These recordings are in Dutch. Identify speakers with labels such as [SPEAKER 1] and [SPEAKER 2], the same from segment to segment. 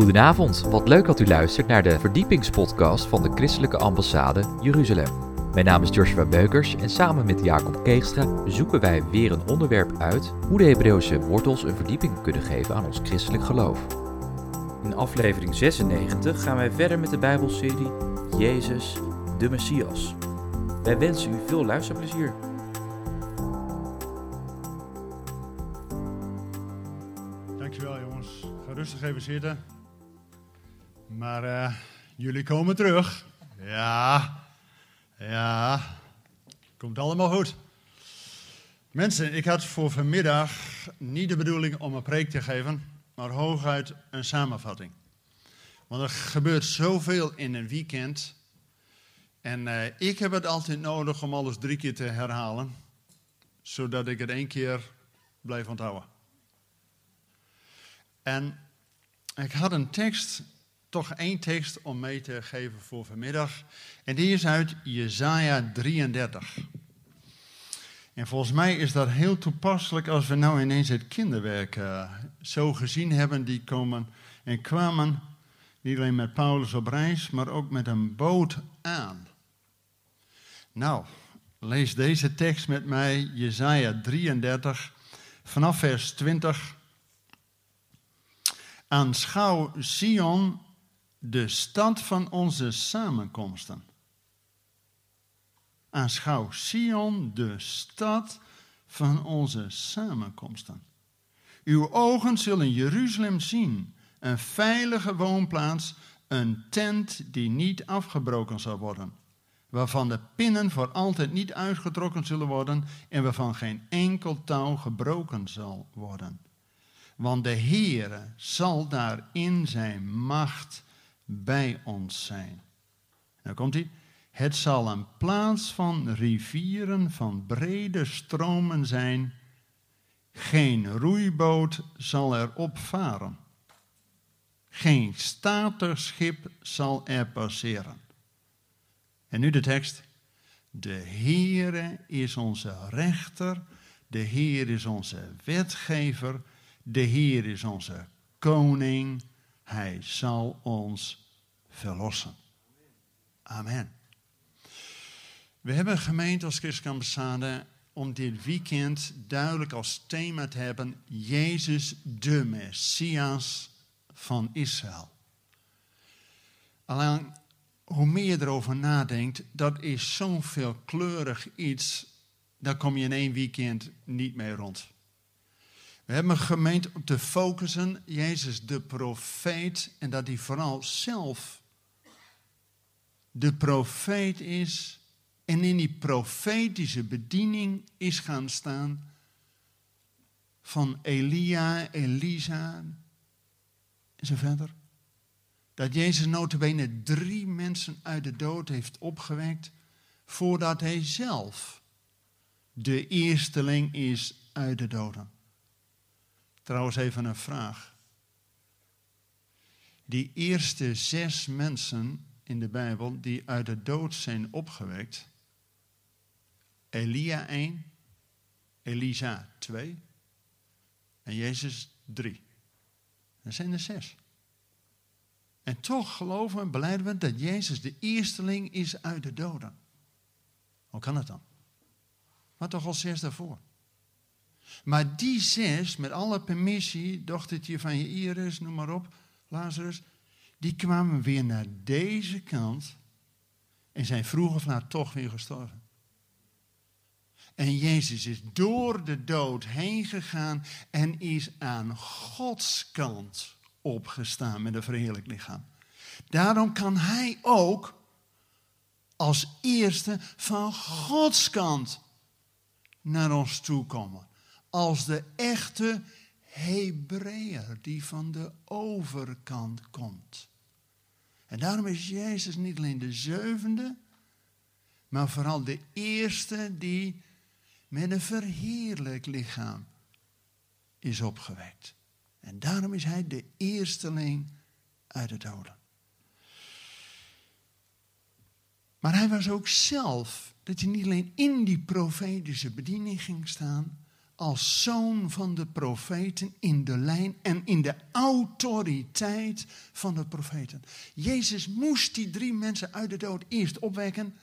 [SPEAKER 1] Goedenavond, wat leuk dat u luistert naar de verdiepingspodcast van de Christelijke Ambassade Jeruzalem. Mijn naam is Joshua Beukers en samen met Jacob Keegstra zoeken wij weer een onderwerp uit hoe de Hebreeuwse wortels een verdieping kunnen geven aan ons christelijk geloof. In aflevering 96 gaan wij verder met de Bijbelserie Jezus, de Messias. Wij wensen u veel luisterplezier.
[SPEAKER 2] Dankjewel jongens. Ga rustig even zitten. Maar eh, jullie komen terug. Ja, ja. Komt allemaal goed. Mensen, ik had voor vanmiddag niet de bedoeling om een preek te geven, maar hooguit een samenvatting. Want er gebeurt zoveel in een weekend. En eh, ik heb het altijd nodig om alles drie keer te herhalen, zodat ik het één keer blijf onthouden. En ik had een tekst, toch één tekst om mee te geven voor vanmiddag. En die is uit Jesaja 33. En volgens mij is dat heel toepasselijk als we nou ineens het kinderwerk uh, zo gezien hebben. Die komen en kwamen niet alleen met Paulus op reis, maar ook met een boot aan. Nou, lees deze tekst met mij, Jesaja 33, vanaf vers 20 Aanschouw Sion, de stad van onze samenkomsten. Aanschouw Sion, de stad van onze samenkomsten. Uw ogen zullen Jeruzalem zien, een veilige woonplaats, een tent die niet afgebroken zal worden, waarvan de pinnen voor altijd niet uitgetrokken zullen worden en waarvan geen enkel touw gebroken zal worden. Want de Heere zal daar in zijn macht bij ons zijn. Dan komt hij. Het zal een plaats van rivieren, van brede stromen zijn. Geen roeiboot zal er opvaren. Geen statig schip zal er passeren. En nu de tekst. De Heere is onze rechter. De Heer is onze wetgever. De Heer is onze koning. Hij zal ons verlossen. Amen. We hebben gemeend als christelijke ambassade om dit weekend duidelijk als thema te hebben: Jezus de Messias van Israël. Alleen hoe meer je erover nadenkt, dat is zo'n veelkleurig iets, daar kom je in één weekend niet mee rond. We hebben gemeend om te focussen, Jezus de profeet, en dat hij vooral zelf de profeet is en in die profetische bediening is gaan staan van Elia, Elisa en zo verder. Dat Jezus notabene drie mensen uit de dood heeft opgewekt voordat hij zelf de eersteling is uit de doden. Trouwens even een vraag. Die eerste zes mensen in de Bijbel die uit de dood zijn opgewekt. Elia 1, Elisa 2 en Jezus 3. Dat zijn er zes. En toch geloven we en beleiden we dat Jezus de eersteling is uit de doden. Hoe kan dat dan? Maar toch al zes daarvoor. Maar die zes, met alle permissie, dochtertje van je Iris, noem maar op, Lazarus, die kwamen weer naar deze kant en zijn vroeg of laat toch weer gestorven. En Jezus is door de dood heen gegaan en is aan Gods kant opgestaan met een verheerlijk lichaam. Daarom kan hij ook als eerste van Gods kant naar ons toe komen als de echte Hebreeër die van de overkant komt. En daarom is Jezus niet alleen de zevende, maar vooral de eerste die met een verheerlijk lichaam is opgewekt. En daarom is hij de eersteling uit de doden. Maar hij was ook zelf, dat hij niet alleen in die profetische bediening ging staan, als zoon van de profeten in de lijn en in de autoriteit van de profeten. Jezus moest die drie mensen uit de dood eerst opwekken,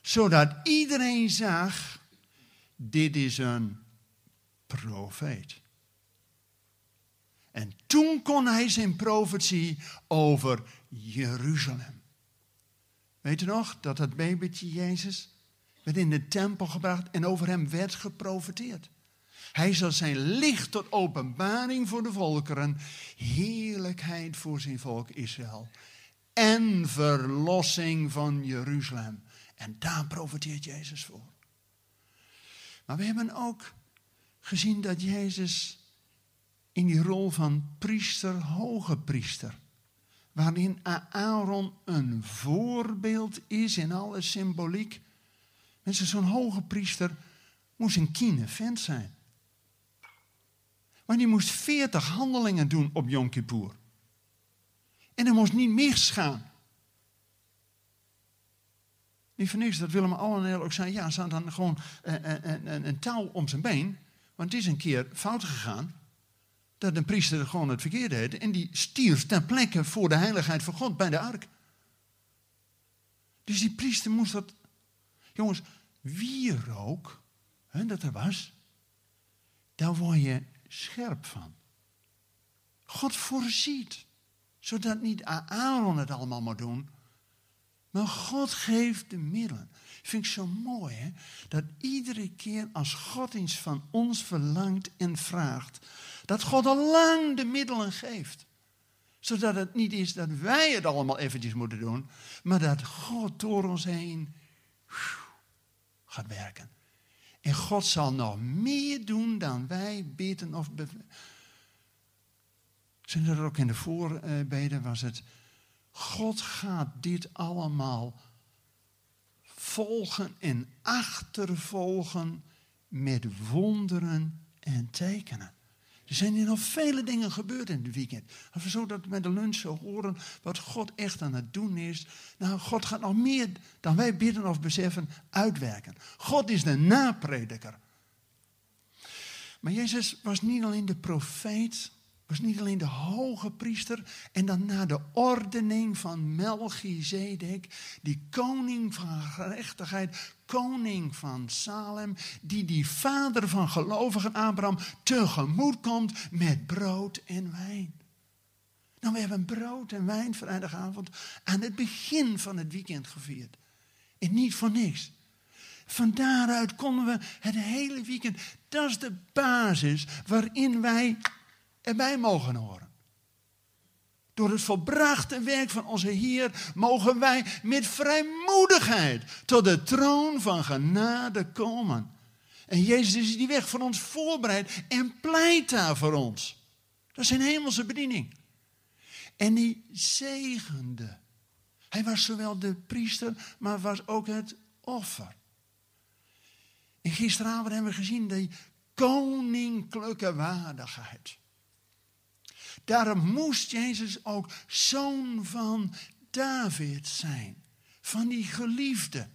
[SPEAKER 2] zodat iedereen zag, dit is een profeet. En toen kon hij zijn profetie over Jeruzalem. Weet u nog dat dat babytje Jezus werd in de tempel gebracht en over hem werd geprofeteerd. Hij zal zijn licht tot openbaring voor de volkeren, heerlijkheid voor zijn volk Israël en verlossing van Jeruzalem. En daar profeteert Jezus voor. Maar we hebben ook gezien dat Jezus in die rol van priester, hoge priester, waarin Aaron een voorbeeld is in alle symboliek. Mensen, zo'n hoge priester moest een kiene vent zijn. Maar die moest veertig handelingen doen op Yom Kippur. En er moest niet misgaan. Niet voor niks dat Willem Alleneel ook zei, ja, ze had dan gewoon een, eh, eh, een, een touw om zijn been. Want het is een keer fout gegaan dat een priester gewoon het verkeerde deed. En die stierf ter plekke voor de heiligheid van God bij de ark. Dus die priester moest dat. Jongens, wierook, hè, dat er was, daar word je scherp van. God voorziet, zodat niet Aaron het allemaal moet doen, maar God geeft de middelen. Vind ik zo mooi, hè? Dat iedere keer als God iets van ons verlangt en vraagt, dat God al lang de middelen geeft. Zodat het niet is dat wij het allemaal eventjes moeten doen, maar dat God door ons heen gaat werken. En God zal nog meer doen dan wij bidden of Zijn er ook in de voorbeden was het, God gaat dit allemaal volgen en achtervolgen met wonderen en tekenen. Er zijn hier nog vele dingen gebeurd in het weekend. Als we zo dat met de lunch horen wat God echt aan het doen is. Nou, God gaat nog meer dan wij bidden of beseffen uitwerken. God is de naprediker. Maar Jezus was niet alleen de profeet, was niet alleen de hoge priester en dan na de ordening van Melchizedek, die koning van gerechtigheid, koning van Salem, die die vader van gelovigen Abraham tegemoet komt met brood en wijn. Nou, we hebben brood en wijn vrijdagavond aan het begin van het weekend gevierd. En niet voor niks. Van daaruit konden we het hele weekend, dat is de basis waarin wij erbij mogen horen. Door het volbrachte werk van onze Heer mogen wij met vrijmoedigheid tot de troon van genade komen. En Jezus is die weg voor ons voorbereid en pleit daar voor ons. Dat is een hemelse bediening. En die zegende. Hij was zowel de priester, maar was ook het offer. En gisteravond hebben we gezien die koninklijke waardigheid. Daarom moest Jezus ook zoon van David zijn. Van die geliefde.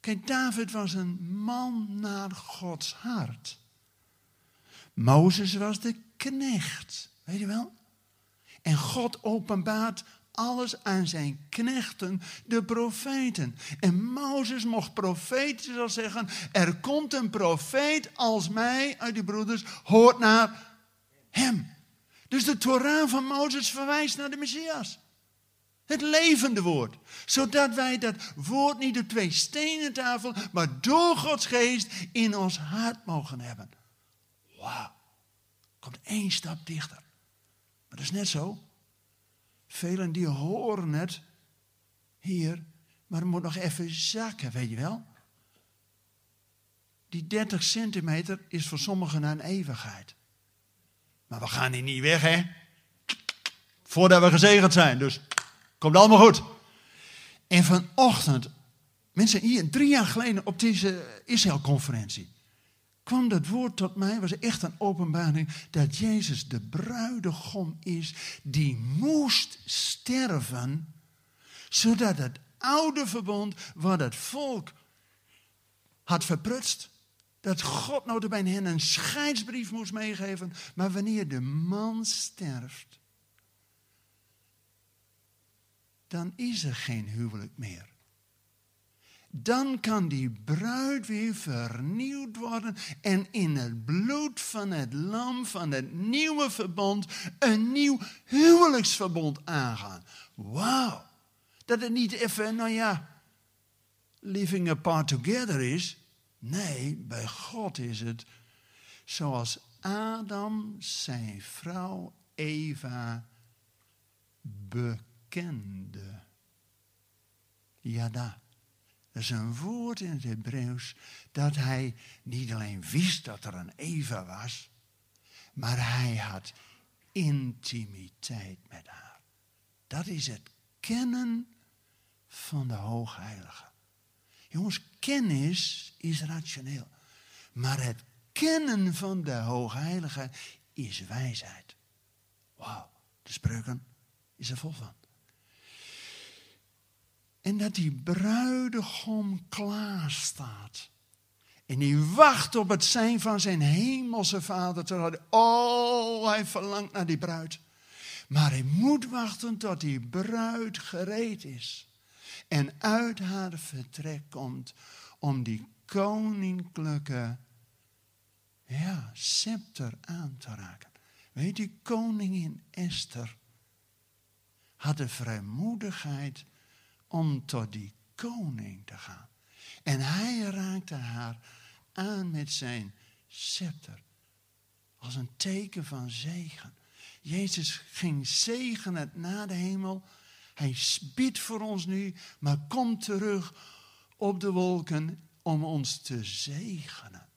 [SPEAKER 2] Kijk, David was een man naar Gods hart. Mozes was de knecht, weet je wel? En God openbaart alles aan zijn knechten, de profeten. En Mozes mocht profetisch al zeggen, er komt een profeet als mij uit de broeders, hoort naar hem. Dus de Torah van Mozes verwijst naar de Messias. Het levende woord. Zodat wij dat woord niet op twee stenen tafel, maar door Gods geest in ons hart mogen hebben. Wauw. Komt één stap dichter. Maar dat is net zo. Velen die horen het hier, maar het moet nog even zakken, weet je wel. Die 30 centimeter is voor sommigen een eeuwigheid. Maar we gaan hier niet weg, hè? Voordat we gezegend zijn. Dus komt allemaal goed. En vanochtend, mensen hier drie jaar geleden op deze Israël-conferentie kwam dat woord tot mij, was echt een openbaring, dat Jezus de bruidegom is die moest sterven, zodat het oude verbond, waar het volk had verprutst. Dat God notabene hen een scheidsbrief moest meegeven. Maar wanneer de man sterft, dan is er geen huwelijk meer. Dan kan die bruid weer vernieuwd worden en in het bloed van het lam van het nieuwe verbond een nieuw huwelijksverbond aangaan. Wauw. Dat het niet even, nou ja, living apart together is. Nee, bij God is het zoals Adam zijn vrouw Eva bekende. Ja, dat. Is een woord in het Hebreeuws dat hij niet alleen wist dat er een Eva was, maar hij had intimiteit met haar. Dat is het kennen van de Hoogheilige. Jongens, kennis is rationeel. Maar het kennen van de Hoogheilige is wijsheid. Wauw, de spreuken is er vol van. En dat die bruidegom klaar staat. En die wacht op het zijn van zijn hemelse vader. Terwijl hij, oh, hij verlangt naar die bruid. Maar hij moet wachten tot die bruid gereed is. En uit haar vertrek komt om die koninklijke ja, scepter aan te raken. Weet je, koningin Esther had de vrijmoedigheid om tot die koning te gaan. En hij raakte haar aan met zijn scepter. Als een teken van zegen. Jezus ging zegenen naar de hemel. Hij bidt voor ons nu, maar komt terug op de wolken om ons te zegenen.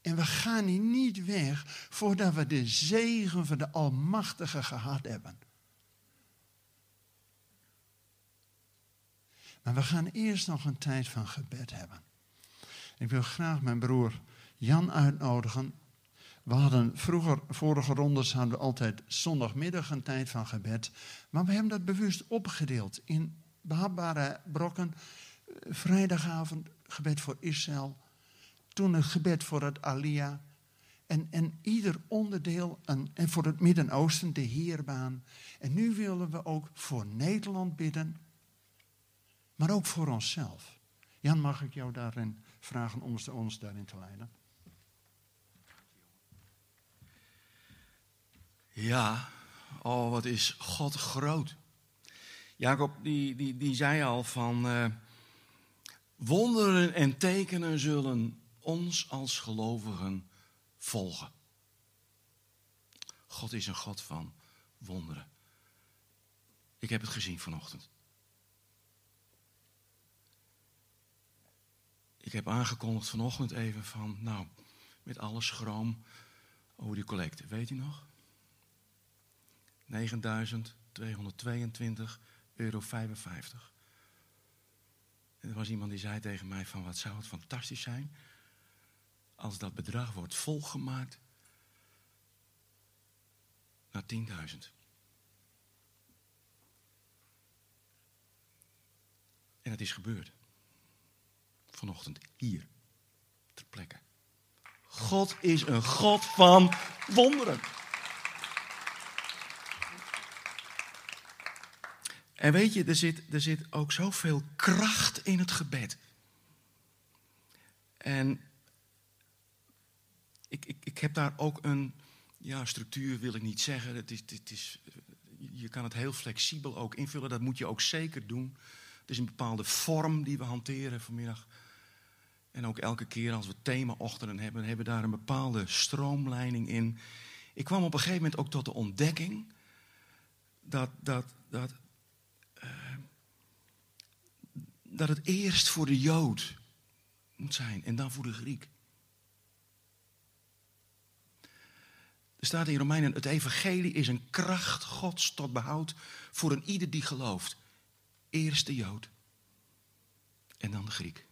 [SPEAKER 2] En we gaan hier niet weg voordat we de zegen van de Almachtige gehad hebben. Maar we gaan eerst nog een tijd van gebed hebben. Ik wil graag mijn broer Jan uitnodigen. We hadden vroeger, vorige rondes hadden we altijd zondagmiddag een tijd van gebed. Maar we hebben dat bewust opgedeeld in behapbare brokken. Vrijdagavond gebed voor Israël. Toen het gebed voor het Alia. En, en ieder onderdeel, een, en voor het Midden-Oosten, de Heerbaan. En nu willen we ook voor Nederland bidden maar ook voor onszelf. Jan, mag ik jou daarin vragen om ons daarin te leiden?
[SPEAKER 3] Ja, oh wat is God groot. Jacob die, die, die zei al van uh, wonderen en tekenen zullen ons als gelovigen volgen. God is een God van wonderen. Ik heb het gezien vanochtend. Ik heb aangekondigd vanochtend even van, nou, met alle schroom over die collecte. Weet u nog? 9.222,55 euro. En er was iemand die zei tegen mij van, wat zou het fantastisch zijn als dat bedrag wordt volgemaakt naar 10.000. En het is gebeurd vanochtend hier ter plekke. God is een God van wonderen. En weet je, er zit, er zit ook zoveel kracht in het gebed. En ik, ik, ik heb daar ook een ja, structuur, wil ik niet zeggen. Het is, het is, je kan het heel flexibel ook invullen, dat moet je ook zeker doen. Het is een bepaalde vorm die we hanteren vanmiddag. En ook elke keer als we themaochtenden hebben, hebben we daar een bepaalde stroomleiding in. Ik kwam op een gegeven moment ook tot de ontdekking dat, dat, dat, uh, dat het eerst voor de Jood moet zijn en dan voor de Griek. Er staat in Romeinen, het evangelie is een kracht Gods tot behoud voor een ieder die gelooft. Eerst de Jood en dan de Griek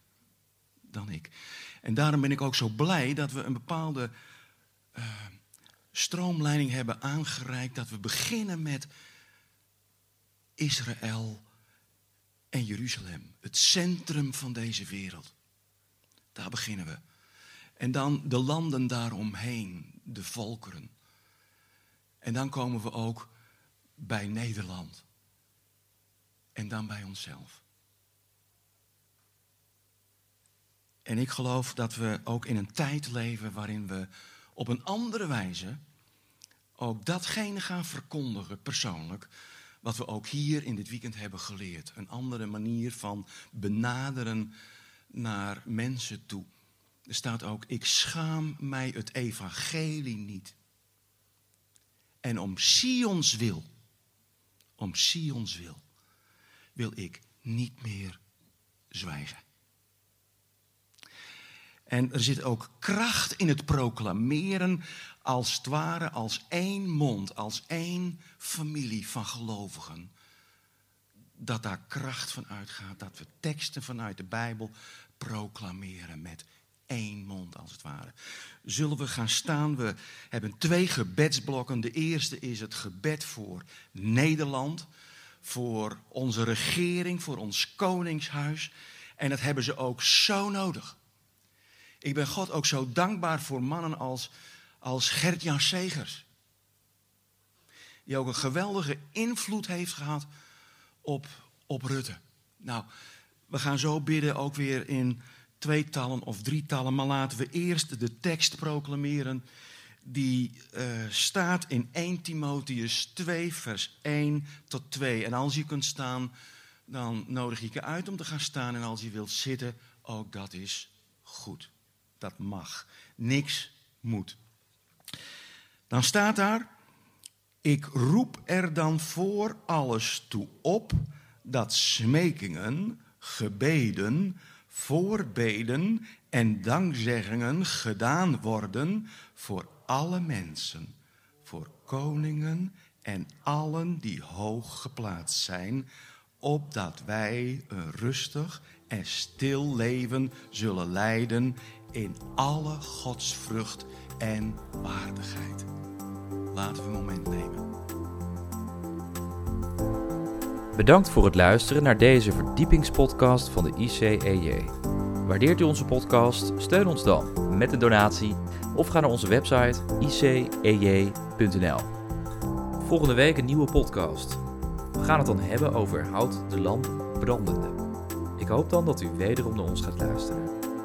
[SPEAKER 3] dan ik. En daarom ben ik ook zo blij dat we een bepaalde uh, stroomleiding hebben aangereikt. Dat we beginnen met Israël en Jeruzalem. Het centrum van deze wereld. Daar beginnen we. En dan de landen daaromheen, de volkeren. En dan komen we ook bij Nederland. En dan bij onszelf. En ik geloof dat we ook in een tijd leven waarin we op een andere wijze ook datgene gaan verkondigen, persoonlijk, wat we ook hier in dit weekend hebben geleerd. Een andere manier van benaderen naar mensen toe. Er staat ook, ik schaam mij het evangelie niet. En om Sions wil, om Sions wil, wil ik niet meer zwijgen. En er zit ook kracht in het proclameren, als het ware als één mond, als één familie van gelovigen. Dat daar kracht van uitgaat, dat we teksten vanuit de Bijbel proclameren met één mond, als het ware. Zullen we gaan staan? We hebben twee gebedsblokken. De eerste is het gebed voor Nederland, voor onze regering, voor ons koningshuis. En dat hebben ze ook zo nodig. Ik ben God ook zo dankbaar voor mannen als, als Gert-Jan Segers. Die ook een geweldige invloed heeft gehad op, op Rutte. Nou, we gaan zo bidden ook weer in tweetallen of drietallen. Maar laten we eerst de tekst proclameren. Die uh, staat in 1 Timotheus 2, vers 1 tot 2. En als je kunt staan, dan nodig ik je uit om te gaan staan. En als je wilt zitten, ook dat is goed dat mag. Niks moet. Dan staat daar, ik roep er dan voor alles toe op dat smekingen, gebeden, voorbeden en dankzeggingen gedaan worden voor alle mensen, voor koningen en allen die hoog geplaatst zijn, opdat wij een rustig en stil leven zullen leiden in alle godsvrucht en waardigheid. Laten we een moment nemen.
[SPEAKER 1] Bedankt voor het luisteren naar deze verdiepingspodcast van de ICEJ. Waardeert u onze podcast? Steun ons dan met een donatie of ga naar onze website icej.nl. Volgende week een nieuwe podcast. We gaan het dan hebben over houd de lamp brandende. Ik hoop dan dat u wederom naar ons gaat luisteren.